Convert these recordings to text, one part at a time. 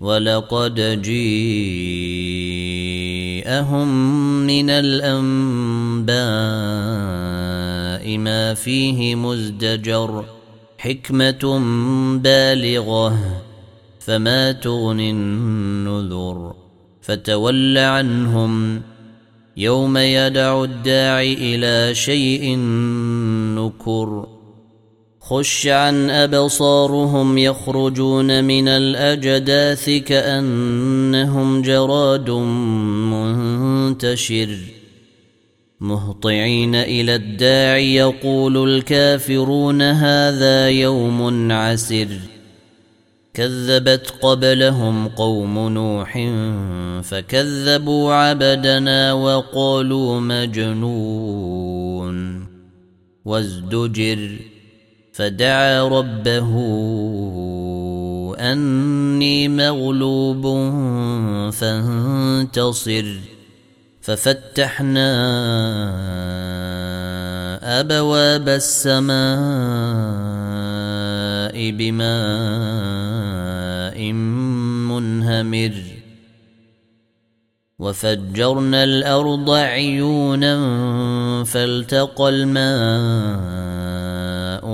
ولقد جيءهم من الأنباء ما فيه مزدجر حكمة بالغة فما تغني النذر فتول عنهم يوم يدع الداعي إلى شيء نكر خش عن أبصارهم يخرجون من الأجداث كأنهم جراد منتشر. مهطعين إلى الداعي يقول الكافرون هذا يوم عسر. كذبت قبلهم قوم نوح فكذبوا عبدنا وقالوا مجنون. وازدجر. فدعا ربه أني مغلوب فانتصر. ففتحنا أبواب السماء بماء منهمر. وفجرنا الأرض عيونا فالتقى الماء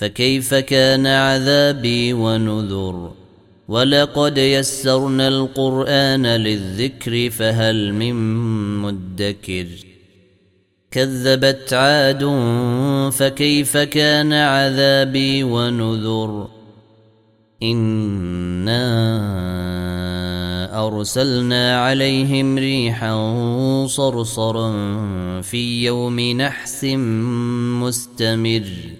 فكيف كان عذابي ونذر؟ ولقد يسرنا القرآن للذكر فهل من مدكر؟ كذبت عاد فكيف كان عذابي ونذر؟ إنا أرسلنا عليهم ريحا صرصرا في يوم نحس مستمر.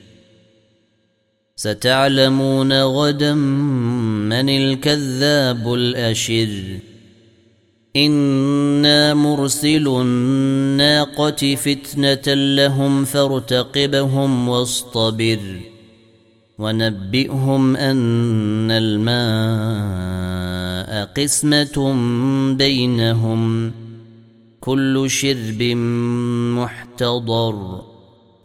ستعلمون غدا من الكذاب الأشر. إنا مرسل الناقة فتنة لهم فارتقبهم واصطبر. ونبئهم أن الماء قسمة بينهم. كل شرب محتضر.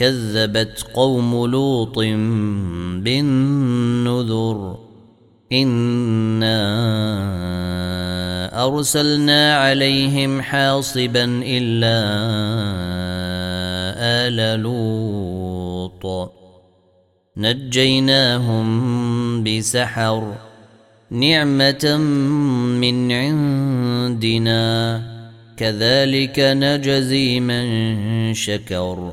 كذبت قوم لوط بالنذر إنا أرسلنا عليهم حاصبا إلا آل لوط. نجيناهم بسحر نعمة من عندنا كذلك نجزي من شكر.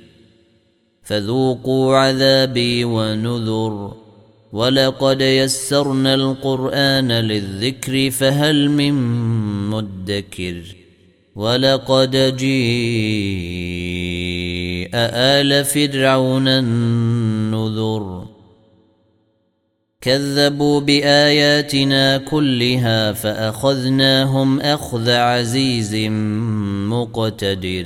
فذوقوا عذابي ونذر. ولقد يسرنا القرآن للذكر فهل من مدكر؟ ولقد جيء آل فرعون النذر. كذبوا بآياتنا كلها فأخذناهم أخذ عزيز مقتدر.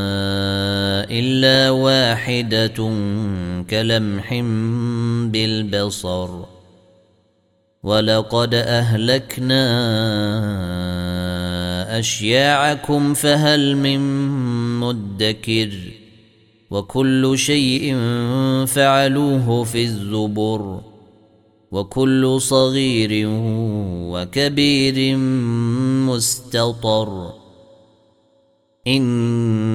إلا واحدة كلمح بالبصر. ولقد أهلكنا أشياعكم فهل من مدكر؟ وكل شيء فعلوه في الزبر. وكل صغير وكبير مستطر.